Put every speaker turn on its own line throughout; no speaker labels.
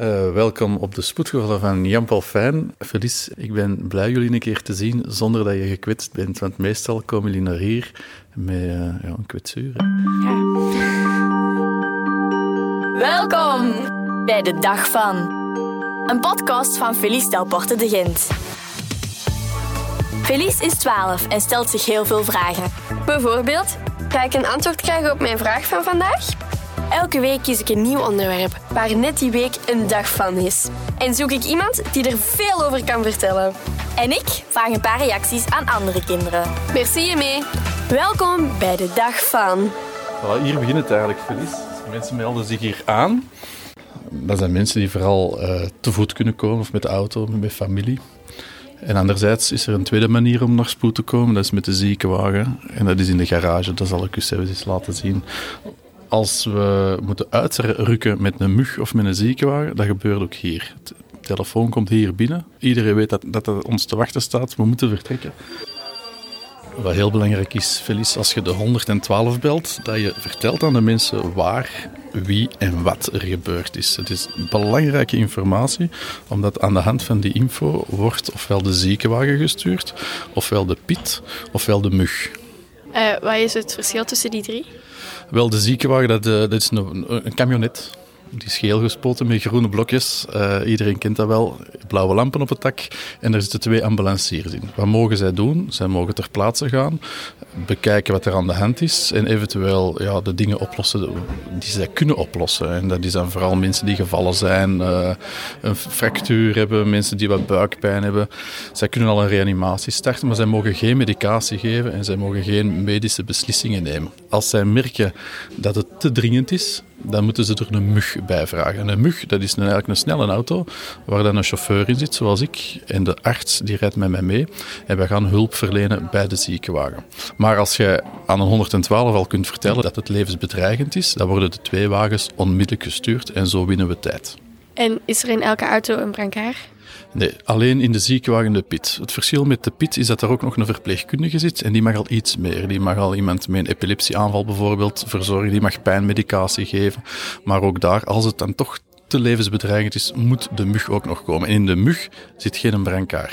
Uh, welkom op de spoedgevallen van Jan-Paul Fijn. Felice, ik ben blij jullie een keer te zien zonder dat je gekwetst bent. Want meestal komen jullie naar hier met uh, ja, een kwetsuur. Ja.
Welkom bij de Dag van. Een podcast van Felice Delporte de Gent. Felice is 12 en stelt zich heel veel vragen.
Bijvoorbeeld, ga ik een antwoord krijgen op mijn vraag van vandaag? Elke week kies ik een nieuw onderwerp waar net die week een dag van is. En zoek ik iemand die er veel over kan vertellen.
En ik vraag een paar reacties aan andere kinderen.
Merci mee. Welkom bij de dag van.
hier begint het eigenlijk, Felice. Mensen melden zich hier aan. Dat zijn mensen die vooral uh, te voet kunnen komen of met de auto, met familie. En anderzijds is er een tweede manier om naar spoed te komen, dat is met de ziekenwagen. En dat is in de garage, dat zal ik u zelfs eens laten zien als we moeten uitrukken met een mug of met een ziekenwagen, dat gebeurt ook hier. De telefoon komt hier binnen. Iedereen weet dat, dat ons te wachten staat. We moeten vertrekken. Wat heel belangrijk is, Felice, als je de 112 belt, dat je vertelt aan de mensen waar, wie en wat er gebeurd is. Het is belangrijke informatie, omdat aan de hand van die info wordt ofwel de ziekenwagen gestuurd, ofwel de pit, ofwel de mug.
Uh, wat is het verschil tussen die drie?
Wel, de ziekenwagen, dat, eh, is een, een camionet. Die is geel gespoten met groene blokjes. Uh, iedereen kent dat wel. Blauwe lampen op het dak. En er zitten twee ambulanciers in. Wat mogen zij doen? Zij mogen ter plaatse gaan, bekijken wat er aan de hand is en eventueel ja, de dingen oplossen die zij kunnen oplossen. En dat is dan vooral mensen die gevallen zijn, uh, een fractuur hebben, mensen die wat buikpijn hebben. Zij kunnen al een reanimatie starten, maar zij mogen geen medicatie geven en zij mogen geen medische beslissingen nemen. Als zij merken dat het te dringend is, dan moeten ze er een mug bij vragen. En een mug, dat is een, eigenlijk een snelle auto waar dan een chauffeur in zit, zoals ik. En de arts die rijdt met mij mee. En we gaan hulp verlenen bij de ziekenwagen. Maar als je aan een 112 al kunt vertellen dat het levensbedreigend is, dan worden de twee wagens onmiddellijk gestuurd en zo winnen we tijd.
En is er in elke auto een brancard?
Nee, alleen in de ziekenwagen de pit. Het verschil met de pit is dat er ook nog een verpleegkundige zit en die mag al iets meer. Die mag al iemand met een epilepsieaanval bijvoorbeeld verzorgen, die mag pijnmedicatie geven. Maar ook daar, als het dan toch te levensbedreigend is, moet de mug ook nog komen. En in de mug zit geen brancard.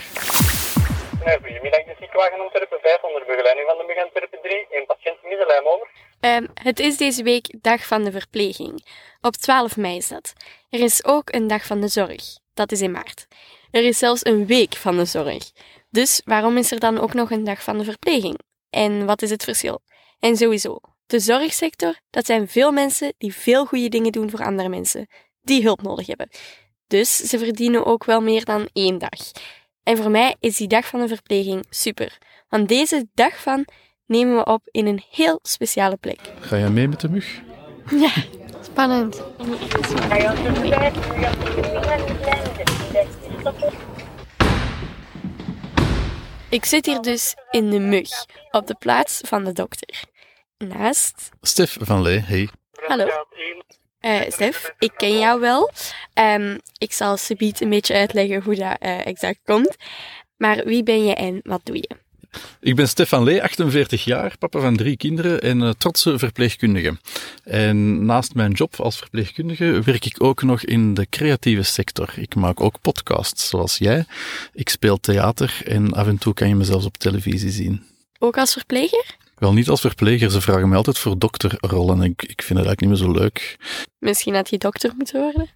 Goedemiddag, de ziekenwagen Antwerpen 500 begeleiding van de mug Antwerpen 3. Een patiënt middenlijn over.
Um, het is deze week dag van de verpleging. Op 12 mei is dat. Er is ook een dag van de zorg. Dat is in maart. Er is zelfs een week van de zorg. Dus waarom is er dan ook nog een dag van de verpleging? En wat is het verschil? En sowieso, de zorgsector, dat zijn veel mensen die veel goede dingen doen voor andere mensen, die hulp nodig hebben. Dus ze verdienen ook wel meer dan één dag. En voor mij is die dag van de verpleging super. Want deze dag van nemen we op in een heel speciale plek.
Ga je mee met de mug?
Ja, spannend. Ik zit hier dus in de mug, op de plaats van de dokter. Naast...
Stef van Lee, hey.
Hallo. Uh, Stef, ik ken jou wel. Um, ik zal subiet een beetje uitleggen hoe dat uh, exact komt. Maar wie ben je en wat doe je?
Ik ben Stefan Lee, 48 jaar, papa van drie kinderen en uh, trotse verpleegkundige. En naast mijn job als verpleegkundige werk ik ook nog in de creatieve sector. Ik maak ook podcasts, zoals jij. Ik speel theater en af en toe kan je me zelfs op televisie zien.
Ook als verpleger?
Wel niet als verpleger, ze vragen me altijd voor dokterrollen. Ik, ik vind het eigenlijk niet meer zo leuk.
Misschien had je dokter moeten worden?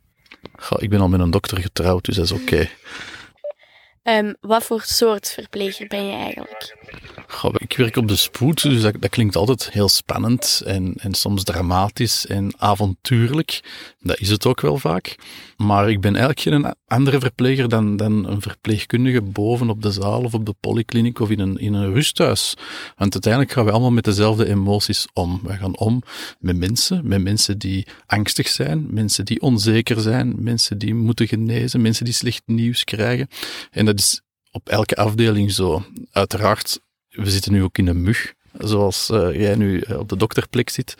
Goh, ik ben al met een dokter getrouwd, dus dat is oké.
Um, wat voor soort verpleger ben je eigenlijk?
Ik werk op de spoed, dus dat, dat klinkt altijd heel spannend en, en soms dramatisch en avontuurlijk. Dat is het ook wel vaak. Maar ik ben eigenlijk geen andere verpleger dan, dan een verpleegkundige boven op de zaal of op de polykliniek of in een, in een rusthuis. Want uiteindelijk gaan we allemaal met dezelfde emoties om. We gaan om met mensen, met mensen die angstig zijn, mensen die onzeker zijn, mensen die moeten genezen, mensen die slecht nieuws krijgen. En dat is op elke afdeling zo. Uiteraard, we zitten nu ook in een mug zoals uh, jij nu eh, op de dokterplek zit.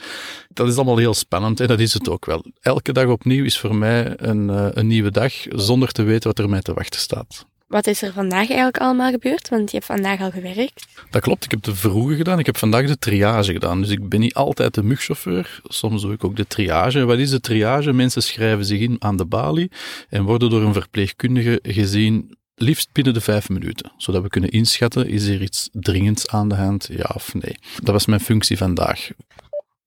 Dat is allemaal heel spannend en dat is het ook wel. Elke dag opnieuw is voor mij een, uh, een nieuwe dag zonder te weten wat er mij te wachten staat.
wat is er vandaag eigenlijk allemaal gebeurd? Want je hebt vandaag al gewerkt.
Dat klopt, ik heb de vroege gedaan. Ik heb vandaag de triage gedaan. Dus ik ben niet altijd de mugchauffeur. Soms doe ik ook de triage. Wat is de triage? Mensen schrijven zich in aan de balie en worden door een verpleegkundige gezien liefst binnen de vijf minuten, zodat we kunnen inschatten, is er iets dringends aan de hand, ja of nee. Dat was mijn functie vandaag.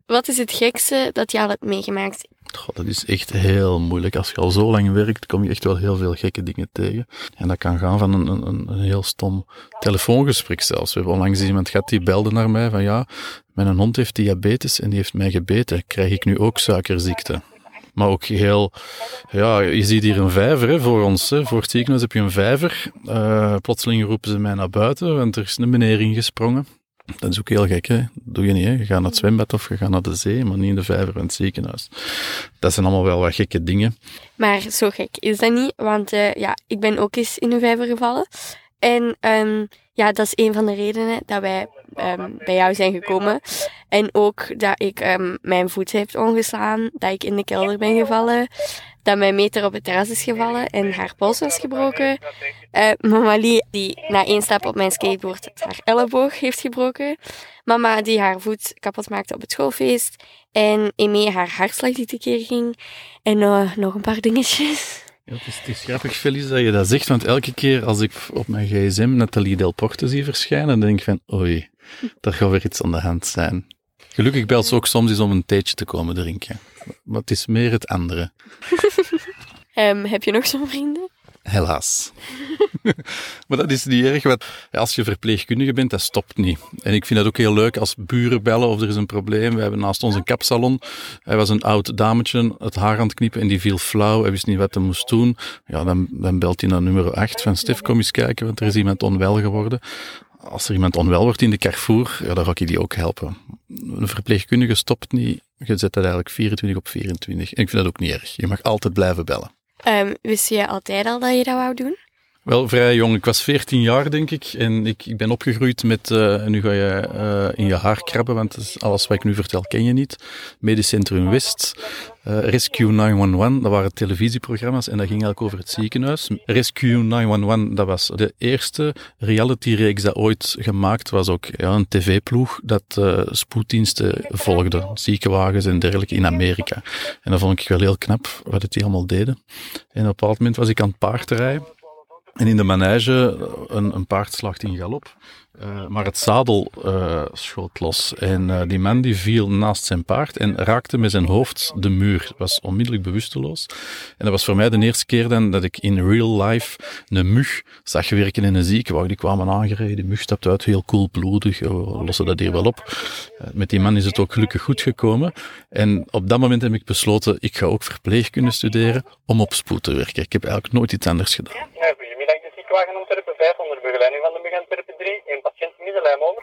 Wat is het gekste dat je al hebt meegemaakt?
Goh, dat is echt heel moeilijk. Als je al zo lang werkt, kom je echt wel heel veel gekke dingen tegen. En dat kan gaan van een, een, een heel stom telefoongesprek zelfs. We hebben onlangs iemand gehad die belde naar mij van ja, mijn hond heeft diabetes en die heeft mij gebeten. Krijg ik nu ook suikerziekte? Maar ook heel, ja, je ziet hier een vijver hè, voor ons. Hè. Voor het ziekenhuis heb je een vijver. Uh, plotseling roepen ze mij naar buiten, want er is een meneer ingesprongen. Dat is ook heel gek, hè? Doe je niet, hè? Je gaat naar het zwembad of je gaat naar de zee, maar niet in de vijver van het ziekenhuis. Dat zijn allemaal wel wat gekke dingen.
Maar zo gek is dat niet, want uh, ja, ik ben ook eens in een vijver gevallen. En um, ja, dat is een van de redenen dat wij um, bij jou zijn gekomen. En ook dat ik um, mijn voet heb ongeslaan, dat ik in de kelder ben gevallen, dat mijn meter op het terras is gevallen en haar pols was gebroken. Uh, mama Lee, die na één stap op mijn skateboard haar elleboog heeft gebroken. Mama die haar voet kapot maakte op het schoolfeest. En Emee haar hartslag die tekeer ging. En uh, nog een paar dingetjes.
Het, is, is grappig, Felice, dat je dat zegt, want elke keer als ik op mijn gsm Nathalie Delporte zie verschijnen, dan denk ik van, oei, daar gaat weer iets aan de hand zijn. Gelukkig belt ze ook soms eens om een theetje te komen drinken. Maar het is meer het andere.
um, heb je nog zo'n vrienden?
Helaas. maar dat is niet erg, want als je verpleegkundige bent, dat stopt niet. En ik vind dat ook heel leuk als buren bellen of er is een probleem. We hebben naast ons een kapsalon. Hij was een oud dametje, het haar aan het knippen en die viel flauw. Hij wist niet wat hij moest doen. Ja, dan, dan belt hij naar nummer 8 van Stef, kom eens kijken, want er is iemand onwel geworden als er iemand onwel wordt in de Carrefour, ja, dan ga ik die ook helpen. Een verpleegkundige stopt niet. Je zet dat eigenlijk 24 op 24. En ik vind dat ook niet erg. Je mag altijd blijven bellen.
Um, wist je altijd al dat je dat wou doen?
Wel, vrij jong. Ik was 14 jaar, denk ik. En ik, ik ben opgegroeid met, uh, nu ga je uh, in je haar krabben, want alles wat ik nu vertel ken je niet. Medisch Centrum West, uh, Rescue 911, dat waren televisieprogramma's en dat ging eigenlijk over het ziekenhuis. Rescue 911, dat was de eerste reality-reeks dat ooit gemaakt was. Ook ja, een tv-ploeg dat spoeddiensten volgde, ziekenwagens en dergelijke in Amerika. En dat vond ik wel heel knap, wat die allemaal deden. En op een bepaald moment was ik aan het paardrijden. En in de manege een, een paard slacht in galop. Uh, maar het zadel uh, schoot los. En uh, die man die viel naast zijn paard en raakte met zijn hoofd de muur. Was onmiddellijk bewusteloos. En dat was voor mij de eerste keer dan dat ik in real life een mug zag werken in een ziekenwagen. Die kwamen aangereden, de mug stapte uit, heel koelbloedig. We lossen dat hier wel op. met die man is het ook gelukkig goed gekomen. En op dat moment heb ik besloten, ik ga ook verpleegkunde studeren om op spoed te werken. Ik heb eigenlijk nooit iets anders gedaan.
Wagen Antwerpen 5 onder begeleiding van de MUG Antwerpen 3. Een patiënt middenlijm over.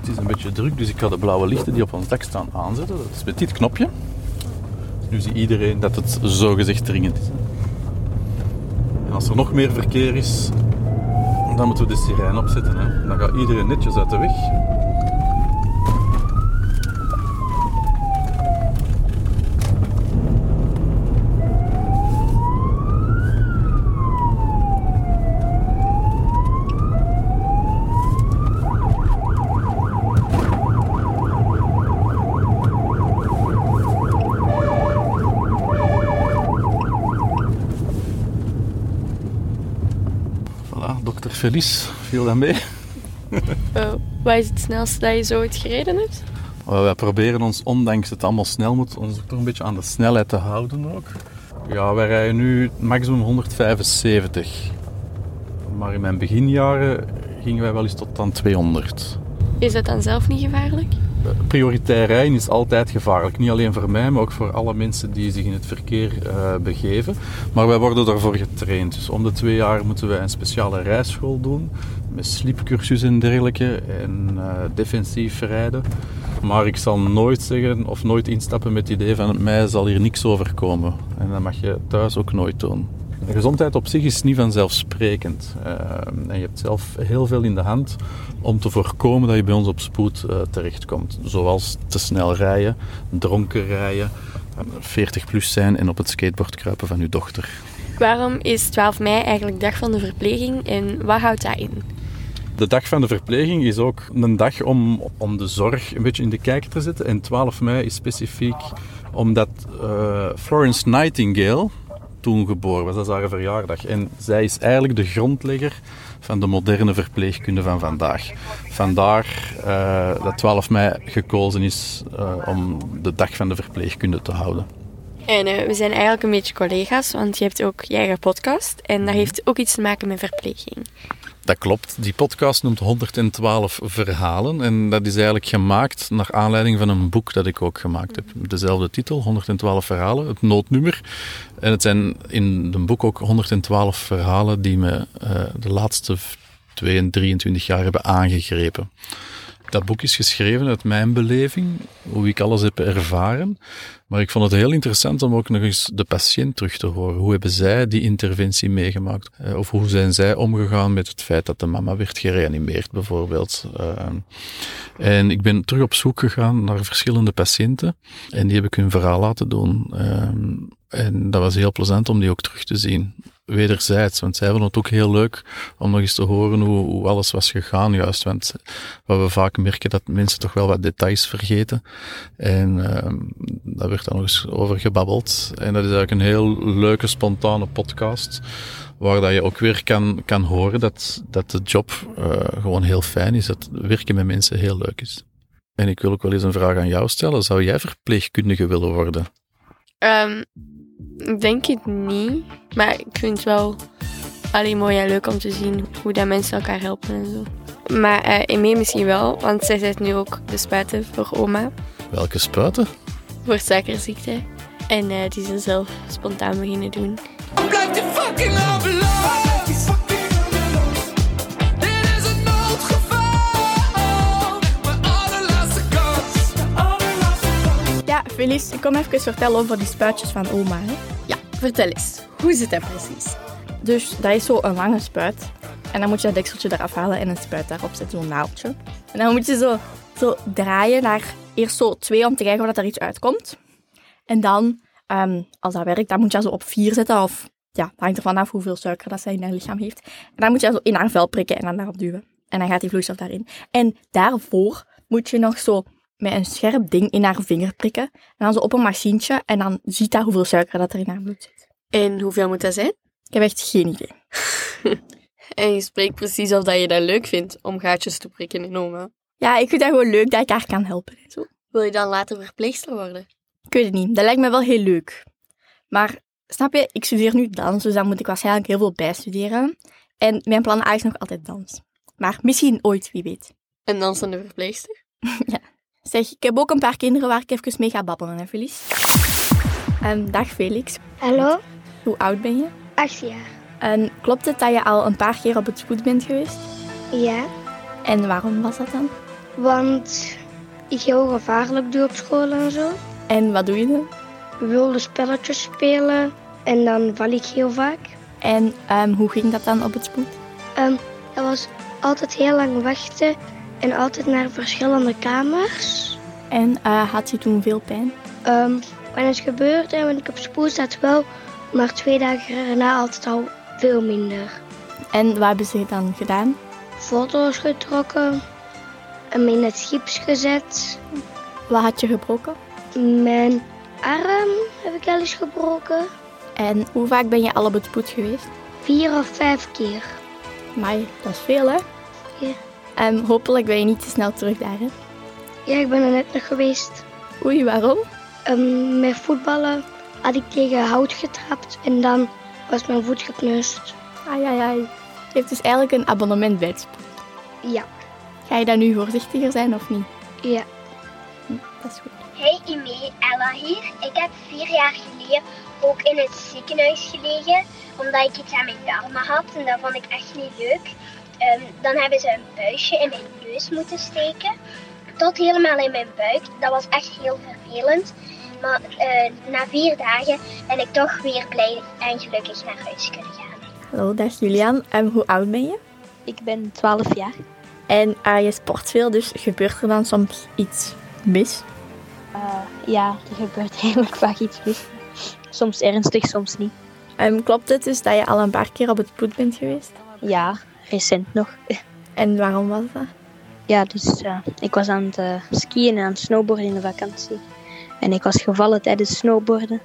Het is een beetje druk, dus ik ga de blauwe lichten die op ons dak staan aanzetten. Dat is met dit knopje. Nu ziet iedereen dat het zogezegd dringend is. En als er nog meer verkeer is, dan moeten we de sirene opzetten. Hè. Dan gaat iedereen netjes uit de weg. Felice, viel dat mee?
uh, wat is het snelste dat je zo ooit gereden hebt?
Uh, wij proberen ons, ondanks het allemaal snel moet, ons toch een beetje aan de snelheid te houden ook. Ja, wij rijden nu maximum 175. Maar in mijn beginjaren gingen wij wel eens tot aan 200.
Is dat dan zelf niet gevaarlijk?
Prioritair rijden is altijd gevaarlijk. Niet alleen voor mij, maar ook voor alle mensen die zich in het verkeer uh, begeven. Maar wij worden daarvoor getraind. Dus om de twee jaar moeten wij een speciale rijschool doen. Met slipcursus en dergelijke. En uh, defensief rijden. Maar ik zal nooit zeggen of nooit instappen met het idee van mij zal hier niks overkomen. En dat mag je thuis ook nooit doen. Gezondheid op zich is niet vanzelfsprekend. Uh, en je hebt zelf heel veel in de hand om te voorkomen dat je bij ons op spoed uh, terechtkomt. Zoals te snel rijden, dronken rijden, 40 plus zijn en op het skateboard kruipen van uw dochter.
Waarom is 12 mei eigenlijk dag van de verpleging en wat houdt dat in?
De dag van de verpleging is ook een dag om, om de zorg een beetje in de kijker te zetten. En 12 mei is specifiek omdat uh, Florence Nightingale toen geboren was. Dat is haar verjaardag. En zij is eigenlijk de grondlegger van de moderne verpleegkunde van vandaag. Vandaar uh, dat 12 mei gekozen is uh, om de dag van de verpleegkunde te houden.
En uh, we zijn eigenlijk een beetje collega's, want je hebt ook je eigen podcast. En dat heeft ook iets te maken met verpleging.
Dat klopt. Die podcast noemt 112 verhalen. En dat is eigenlijk gemaakt naar aanleiding van een boek dat ik ook gemaakt heb. Dezelfde titel, 112 verhalen, het noodnummer. En het zijn in het boek ook 112 verhalen die me uh, de laatste 22, 23 jaar hebben aangegrepen. Dat boek is geschreven uit mijn beleving, hoe ik alles heb ervaren. Maar ik vond het heel interessant om ook nog eens de patiënt terug te horen. Hoe hebben zij die interventie meegemaakt? Eh, of hoe zijn zij omgegaan met het feit dat de mama werd gereanimeerd, bijvoorbeeld? Eh, en ik ben terug op zoek gegaan naar verschillende patiënten. En die heb ik hun verhaal laten doen. Eh, en dat was heel plezant om die ook terug te zien wederzijds. Want zij vonden het ook heel leuk om nog eens te horen hoe, hoe alles was gegaan, juist. Want wat we vaak merken, dat mensen toch wel wat details vergeten. En uh, daar werd dan nog eens over gebabbeld. En dat is eigenlijk een heel leuke, spontane podcast. Waar dat je ook weer kan, kan horen dat, dat de job uh, gewoon heel fijn is. Dat werken met mensen heel leuk is. En ik wil ook wel eens een vraag aan jou stellen. Zou jij verpleegkundige willen worden?
Ik denk het niet. Maar ik vind het wel alleen mooi en leuk om te zien hoe dat mensen elkaar helpen en zo. Maar uh, misschien wel, want zij zet nu ook de spuiten voor oma.
Welke spuiten?
Voor suikerziekte. En uh, die ze zelf spontaan beginnen doen. Blijf die fucking
Ja, Felice, ik kom even vertellen over die spuitjes van oma. Hè?
Ja, vertel eens. Hoe zit dat precies?
Dus dat is zo een lange spuit. En dan moet je dat dekseltje eraf halen en een spuit daarop zetten, zo'n naaldje. En dan moet je zo, zo draaien naar eerst zo twee om te kijken of er iets uitkomt. En dan, um, als dat werkt, dan moet je dat zo op vier zetten. Of ja, dat hangt ervan af hoeveel suiker dat zij in haar lichaam heeft. En dan moet je dat zo in haar vel prikken en dan daarop duwen. En dan gaat die vloeistof daarin. En daarvoor moet je nog zo met een scherp ding in haar vinger prikken. En dan zo op een machientje. En dan ziet dat hoeveel suiker dat er in haar bloed zit.
En hoeveel moet dat zijn?
Ik heb echt geen idee.
en je spreekt precies of dat je dat leuk vindt om gaatjes te prikken in oma.
Ja, ik vind dat gewoon leuk dat ik haar kan helpen. Zo.
Wil je dan later verpleegster worden?
Ik weet het niet. Dat lijkt me wel heel leuk. Maar snap je, ik studeer nu dans, dus dan moet ik waarschijnlijk heel veel bijstuderen. En mijn plan A is nog altijd dans. Maar misschien ooit, wie weet.
Een dansende verpleegster?
ja. Zeg, ik heb ook een paar kinderen waar ik even mee ga babbelen, hè, Felice? Um, dag Felix.
Hallo.
Hoe oud ben je?
Acht jaar.
En klopt het dat je al een paar keer op het spoed bent geweest?
Ja.
En waarom was dat dan?
Want ik heel gevaarlijk doe op school en zo.
En wat doe je dan?
Wilde spelletjes spelen en dan val ik heel vaak.
En um, hoe ging dat dan op het spoed?
Um, dat was altijd heel lang wachten en altijd naar verschillende kamers.
En uh, had je toen veel pijn?
Um, wanneer het gebeurde en wanneer ik op spoed zat wel, maar twee dagen daarna altijd al veel minder.
En wat hebben ze dan gedaan?
Foto's getrokken en me in het gips gezet.
Wat had je gebroken?
Mijn arm heb ik al eens gebroken.
En hoe vaak ben je al op het spoed geweest?
Vier of vijf keer.
Maar dat is veel, hè? En hopelijk ben je niet te snel terug daar, hè?
Ja, ik ben er net nog geweest.
Oei, waarom?
Um, met voetballen had ik tegen hout getrapt en dan was mijn voet gekneusd.
Ai, ai, ai. Je hebt dus eigenlijk een abonnement bij het spoed.
Ja.
Ga je dan nu voorzichtiger zijn of niet?
Ja.
Hm, dat is goed.
Hey Ime, Ella hier. Ik heb vier jaar geleden ook in het ziekenhuis gelegen, omdat ik iets aan mijn darmen had en dat vond ik echt niet leuk. Um, dan hebben ze een buisje in mijn neus moeten steken, tot helemaal in mijn buik. Dat was echt heel vervelend. Maar uh, na vier dagen ben ik toch weer blij en gelukkig naar huis kunnen gaan.
Hallo, dag Julian. Hoe oud ben je?
Ik ben 12 jaar.
En uh, je sport veel, dus gebeurt er dan soms iets mis?
Uh, ja, er gebeurt eigenlijk vaak iets mis. Soms ernstig, soms niet.
Ehm, klopt het dus dat je al een paar keer op het spoed bent geweest?
Ja, recent nog.
En waarom was dat?
Ja, dus ik was aan het eh, skiën en aan het snowboarden in de vakantie. En ik was gevallen tijdens snowboarden.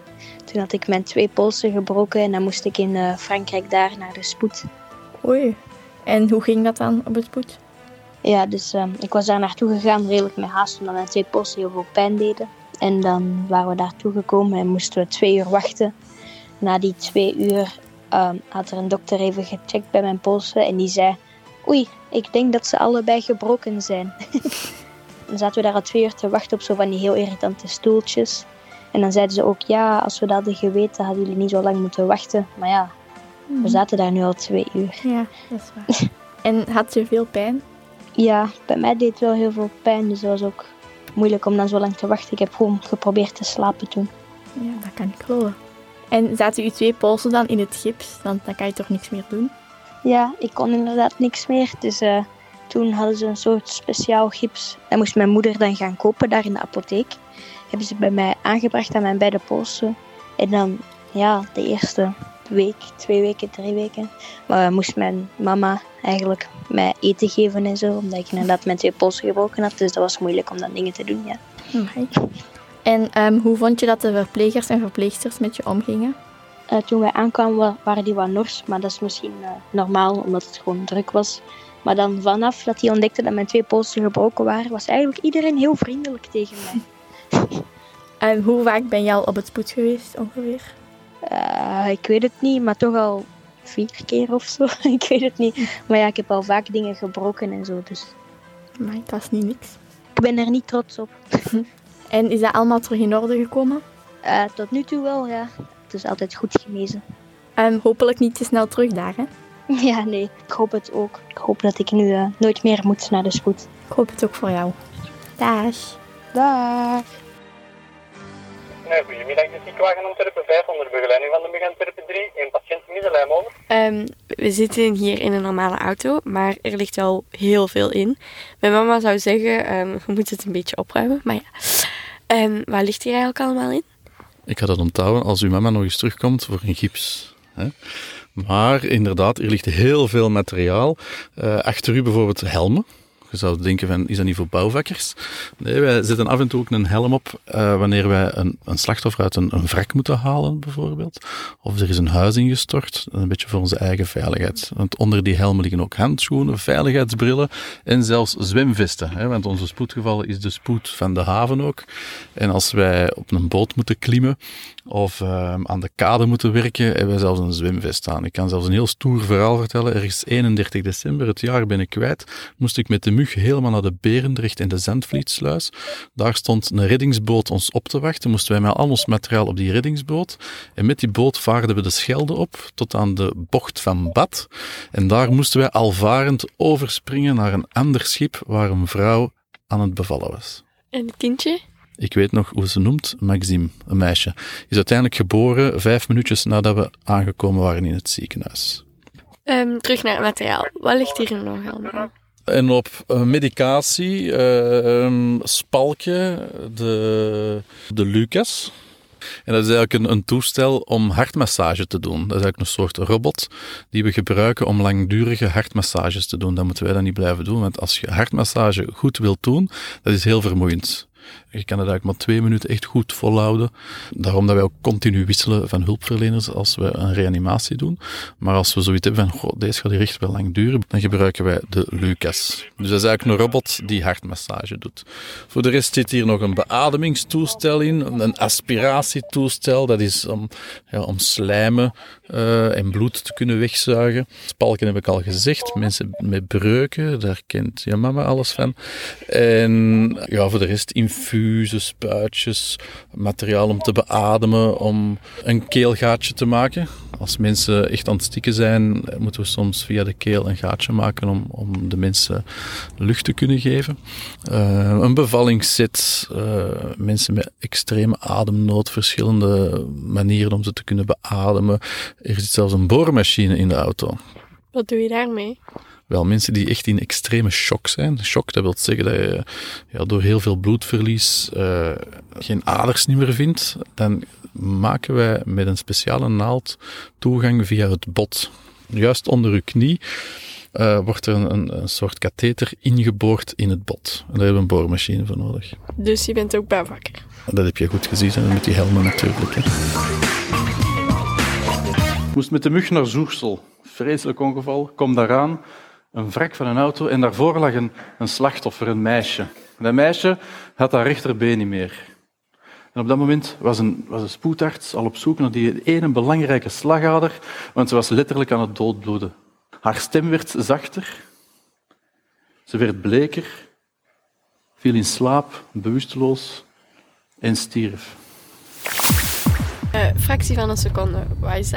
Toen had ik mijn twee polsen gebroken en dan moest ik in eh, Frankrijk daar naar de spoed.
Oei. En hoe ging dat dan op het spoed?
Ja, dus eh, ik was daar naartoe gegaan redelijk met haast, omdat mijn twee polsen heel veel pijn deden. En dan waren we daartoe gekomen en moesten we twee uur wachten. Na die twee uur eh, had er een dokter even gecheckt bij mijn polsen en die zei... Oei, ik denk dat ze allebei gebroken zijn. dan zaten we daar al twee uur te wachten op zo van die heel irritante stoeltjes. En dan zeiden ze ook, ja, als we dat hadden geweten, hadden jullie niet zo lang moeten wachten. Maar ja, we zaten daar nu al twee uur.
Ja, dat is waar. en had je veel pijn?
Ja, bij mij deed het wel heel veel pijn, dus dat was ook moeilijk om dan zo lang te wachten. Ik heb gewoon geprobeerd te slapen toen.
Ja, dat kan ik geloven. En zaten je twee polsen dan in het gips? Dan, dan kan je toch niks meer doen?
Ja, ik kon inderdaad niks meer, dus eh, toen hadden ze een soort speciaal gips. Dat moest mijn moeder dan gaan kopen daar in de apotheek. Hebben ze bij mij aangebracht aan mijn beide polsen. En dan, ja, de eerste week, twee weken, drie weken, maar moest mijn mama eigenlijk mij eten geven en zo, omdat ik inderdaad mijn twee polsen gebroken had. Dus dat was moeilijk om dan dingen te doen, ja.
En ehm, hoe vond je dat de verplegers en verpleegsters met je omgingen?
Eh, toen wij aankwamen wa- waren die wat nors, maar dat is misschien eh, normaal, omdat het gewoon druk was. Maar dan vanaf dat hij ontdekte dat mijn twee polsen gebroken waren, was eigenlijk iedereen heel vriendelijk tegen mij.
En hoe vaak ben je al op het spoed geweest ongeveer?
Eh, ik weet het niet, maar toch al vier keer of zo. ik weet het niet. Maar ja, ik heb al vaak dingen gebroken en zo, dus
Maar dat is niet niks.
ik ben er niet trots op.
En is dat allemaal terug in orde gekomen?
Eh, tot nu toe wel, ja. Het is altijd goed genezen.
Ehm, hopelijk niet te snel terug daar, hè?
Ja, nee, ik hoop het ook. Ik hoop dat ik nu eh, nooit meer moet naar de spoed.
Ik hoop het ook voor jou. Dag.
Dag!
Nee, goedemiddag, de ziekenwagen Antwerpen 5 onder begeleiding van de MUG Antwerpen 3. Een patiënt middenlijn over.
Ehm, we zitten hier in een normale auto, maar er ligt wel heel veel in. Mijn mama zou zeggen, ehm, we moeten het een beetje opruimen, maar ja. Ehm, wat ligt hier eigenlijk allemaal in?
Ik ga dat onthouden als uw mama nog eens terugkomt voor een gips. Hè? Maar inderdaad, er ligt heel veel materiaal. Eh, achter u bijvoorbeeld helmen. Je zou denken van, is dat niet voor bouwvakkers? Nee, wij zetten af en toe ook een helm op eh, wanneer wij een, een slachtoffer uit een, een wrak moeten halen, bijvoorbeeld. Of er is een huis ingestort, een beetje voor onze eigen veiligheid. Want onder die helmen liggen ook handschoenen, veiligheidsbrillen en zelfs zwemvesten. Hè? Want onze spoedgevallen is de spoed van de haven ook. En als wij op een boot moeten klimmen of ehm, aan de kade moeten werken, hebben wij zelfs een zwemvest aan. Ik kan zelfs een heel stoer verhaal vertellen. Ergens 31 december, het jaar ben ik kwijt, moest ik met de mug helemaal naar de Berendrecht en de Zandvlietsluis. Daar stond een reddingsboot ons op te wachten. Moesten wij met al ons materiaal op die reddingsboot. En met die boot vaarden we de Schelde op tot aan de bocht van Bad. En daar moesten wij alvarend overspringen naar een ander schip waar een vrouw aan het bevallen was.
En het kindje?
Ik weet nog hoe ze noemt, Maxime, een meisje. Is uiteindelijk geboren vijf minuutjes nadat we aangekomen waren in het ziekenhuis.
Ehm, terug naar het materiaal. Wat ligt hier nog allemaal?
En op eh, medicatie, eh, ehm, Spalke, de, de Lucas. En dat is eigenlijk een, een toestel om hartmassage te doen. Dat is eigenlijk een soort robot die we gebruiken om langdurige hartmassages te doen. Dat moeten wij dan niet blijven doen, want als je hartmassage goed wilt doen, dat is heel vermoeiend. Je kan het eigenlijk maar twee minuten echt goed volhouden. Daarom dat wij ook continu wisselen van hulpverleners als we een reanimatie doen. Maar als we zoiets hebben van, goh, deze gaat hier echt wel lang duren, dan gebruiken wij de Lucas. Dus dat is eigenlijk een robot die hartmassage doet. Voor de rest zit hier nog een beademingstoestel in, een aspiratietoestel. Dat is om, ja, om slijmen eh, en bloed te kunnen wegzuigen. Spalken heb ik al gezegd. Mensen met breuken, daar kent je mama alles van. En ja, voor de rest infusen, spuitjes, materiaal om te beademen, om een keelgaatje te maken. Als mensen echt aan het stikken zijn, moeten we soms via de keel een gaatje maken om, om de mensen lucht te kunnen geven. Uh, een bevallingsset, uh, mensen met extreme ademnood, verschillende manieren om ze te kunnen beademen. Er zit zelfs een boormachine in de auto.
Wat doe je daarmee?
Wel, mensen die echt in extreme shock zijn. Shock, dat wil zeggen dat je ja, door heel veel bloedverlies uh, geen aders niet meer vindt. Dan maken wij met een speciale naald toegang via het bot. Juist onder uw knie uh, wordt er een, een, soort katheter ingeboord in het bot. En daar hebben we een boormachine voor nodig.
Dus je bent ook bijvakker?
Dat heb je goed gezien, en met die helmen natuurlijk. Hè. Ik moest met de mug naar Zoersel. Vreselijk ongeval. Kom daaraan, een wrak van een auto en daarvoor lag een, een slachtoffer, een meisje. Dat meisje had haar rechterbeen niet meer. En op dat moment was een, was een spoedarts al op zoek naar die ene belangrijke slagader, want ze was letterlijk aan het doodbloeden. Haar stem werd zachter, ze werd bleker, viel in slaap, bewusteloos en stierf.
Uh, fractie van een seconde, wat is?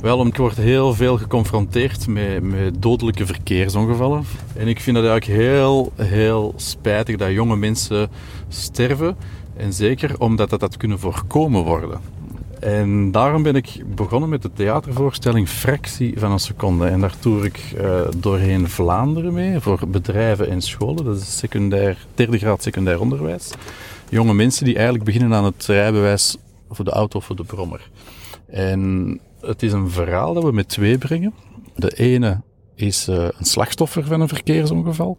Wel, ik word heel veel geconfronteerd met, met dodelijke verkeersongevallen. En ik vind het eigenlijk heel, heel spijtig dat jonge mensen sterven. En zeker omdat dat, dat kunnen voorkomen worden. En daarom ben ik begonnen met de theatervoorstelling Fractie van een Seconde. En daar toer ik uh, doorheen Vlaanderen mee voor bedrijven en scholen. Dat is secundair, derde graad secundair onderwijs. Jonge mensen die eigenlijk beginnen aan het rijbewijs voor de auto of voor de brommer. En het is een verhaal dat we met twee brengen. De ene is uh, een slachtoffer van een verkeersongeval.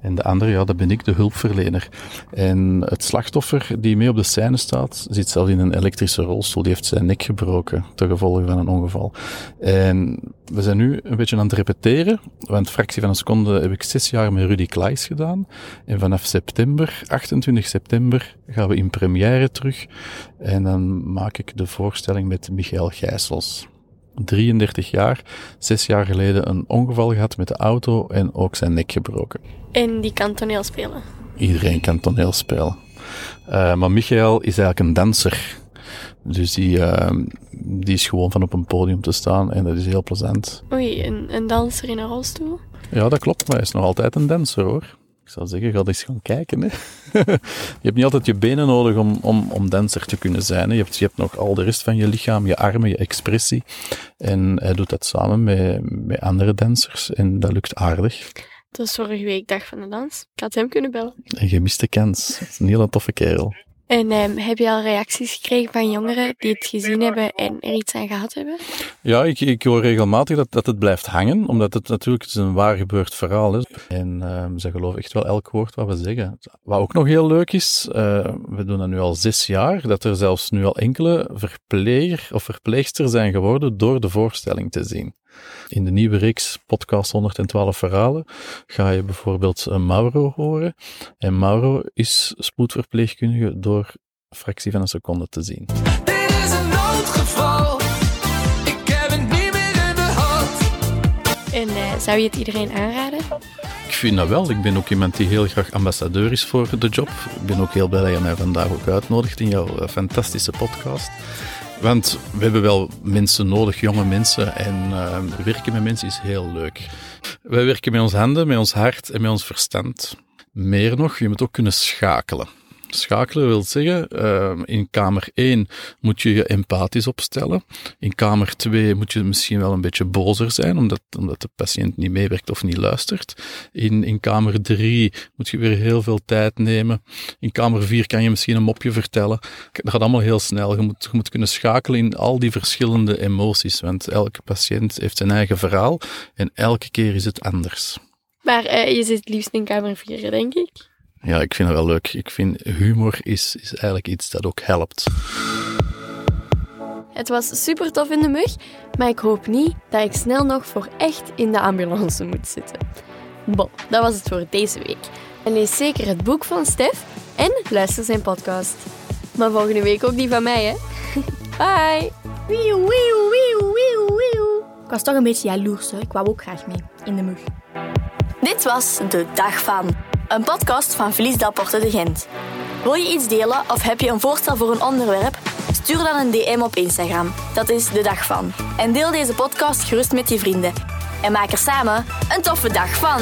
En de andere, ja, dat ben ik, de hulpverlener. En het slachtoffer die mee op de scène staat, zit zelf in een elektrische rolstoel. Die heeft zijn nek gebroken ten gevolge van een ongeval. En we zijn nu een beetje aan het repeteren. Want fractie van een seconde heb ik zes jaar met Rudy Klaes gedaan. En vanaf september, 28 september, gaan we in première terug. En dan maak ik de voorstelling met Michael Gijsels. 33 jaar, zes jaar geleden een ongeval gehad met de auto en ook zijn nek gebroken.
En die kan toneel spelen?
Iedereen kan toneel spelen. Uh, maar Michael is eigenlijk een danser. Dus die, uh, die is gewoon van op een podium te staan en dat is heel plezant.
Oei, een, een danser in een rolstoel?
Ja, dat klopt, maar hij is nog altijd een danser hoor. Ik zou zeggen, ga eens gaan kijken. Hè. je hebt niet altijd je benen nodig om, om, om danser te kunnen zijn. Hè. Je, hebt, je hebt nog al de rest van je lichaam, je armen, je expressie. En hij doet dat samen met, met andere dansers en dat lukt aardig.
Het was vorige week dag van de dans. Ik had hem kunnen bellen.
Een gemiste kans. Dat is een hele toffe kerel.
En um, heb je al reacties gekregen van jongeren die het gezien hebben en er iets aan gehad hebben?
Ja, ik, ik hoor regelmatig dat, dat het blijft hangen, omdat het natuurlijk is een waar gebeurd verhaal is. En um, ze geloven echt wel elk woord wat we zeggen. Wat ook nog heel leuk is, uh, we doen dat nu al zes jaar, dat er zelfs nu al enkele verpleger of verpleegster zijn geworden door de voorstelling te zien. In de nieuwe reeks podcast 112 verhalen ga je bijvoorbeeld Mauro horen. En Mauro is spoedverpleegkundige door fractie van een seconde te zien.
Dit is een noodgeval. Ik heb het niet meer in de hand.
En uh, zou je het iedereen aanraden?
Ik vind dat wel. Ik ben ook iemand die heel graag ambassadeur is voor de job. Ik ben ook heel blij dat je mij vandaag ook uitnodigt in jouw eh, fantastische podcast. Want we hebben wel mensen nodig, jonge mensen. En uh, werken met mensen is heel leuk. Wij werken met ons handen, met ons hart en met ons verstand. Meer nog, je moet ook kunnen schakelen. Schakelen wil zeggen, uh, in kamer 1 moet je je empathisch opstellen. In kamer 2 moet je misschien wel een beetje bozer zijn, omdat, omdat de patiënt niet meewerkt of niet luistert. In, in kamer 3 moet je weer heel veel tijd nemen. In kamer 4 kan je misschien een mopje vertellen. Dat gaat allemaal heel snel. Je moet, je moet kunnen schakelen in al die verschillende emoties, want elke patiënt heeft zijn eigen verhaal en elke keer is het anders.
Maar uh, je zit liefst in kamer 4, denk ik?
Ja, ik vind het wel leuk. Ik vind humor is, is eigenlijk iets dat ook helpt.
Het was super tof in de mug, maar ik hoop niet dat ik snel nog voor echt in de ambulance moet zitten. Bon, dat was het voor deze week. En lees zeker het boek van Stef en luister zijn podcast. Maar volgende week ook die van mij, hè? Bye!
Wieuw, wieuw, wieuw, wieuw, wieuw. Ik was toch een beetje jaloers, hè? Ik wou ook graag mee in de mug.
Dit was De Dag Van, een podcast van Verlies Porte de Gent. Wil je iets delen of heb je een voorstel voor een onderwerp? Stuur dan een DM op Instagram. Dat is De Dag Van. En deel deze podcast gerust met je vrienden. En maak er samen een toffe dag van.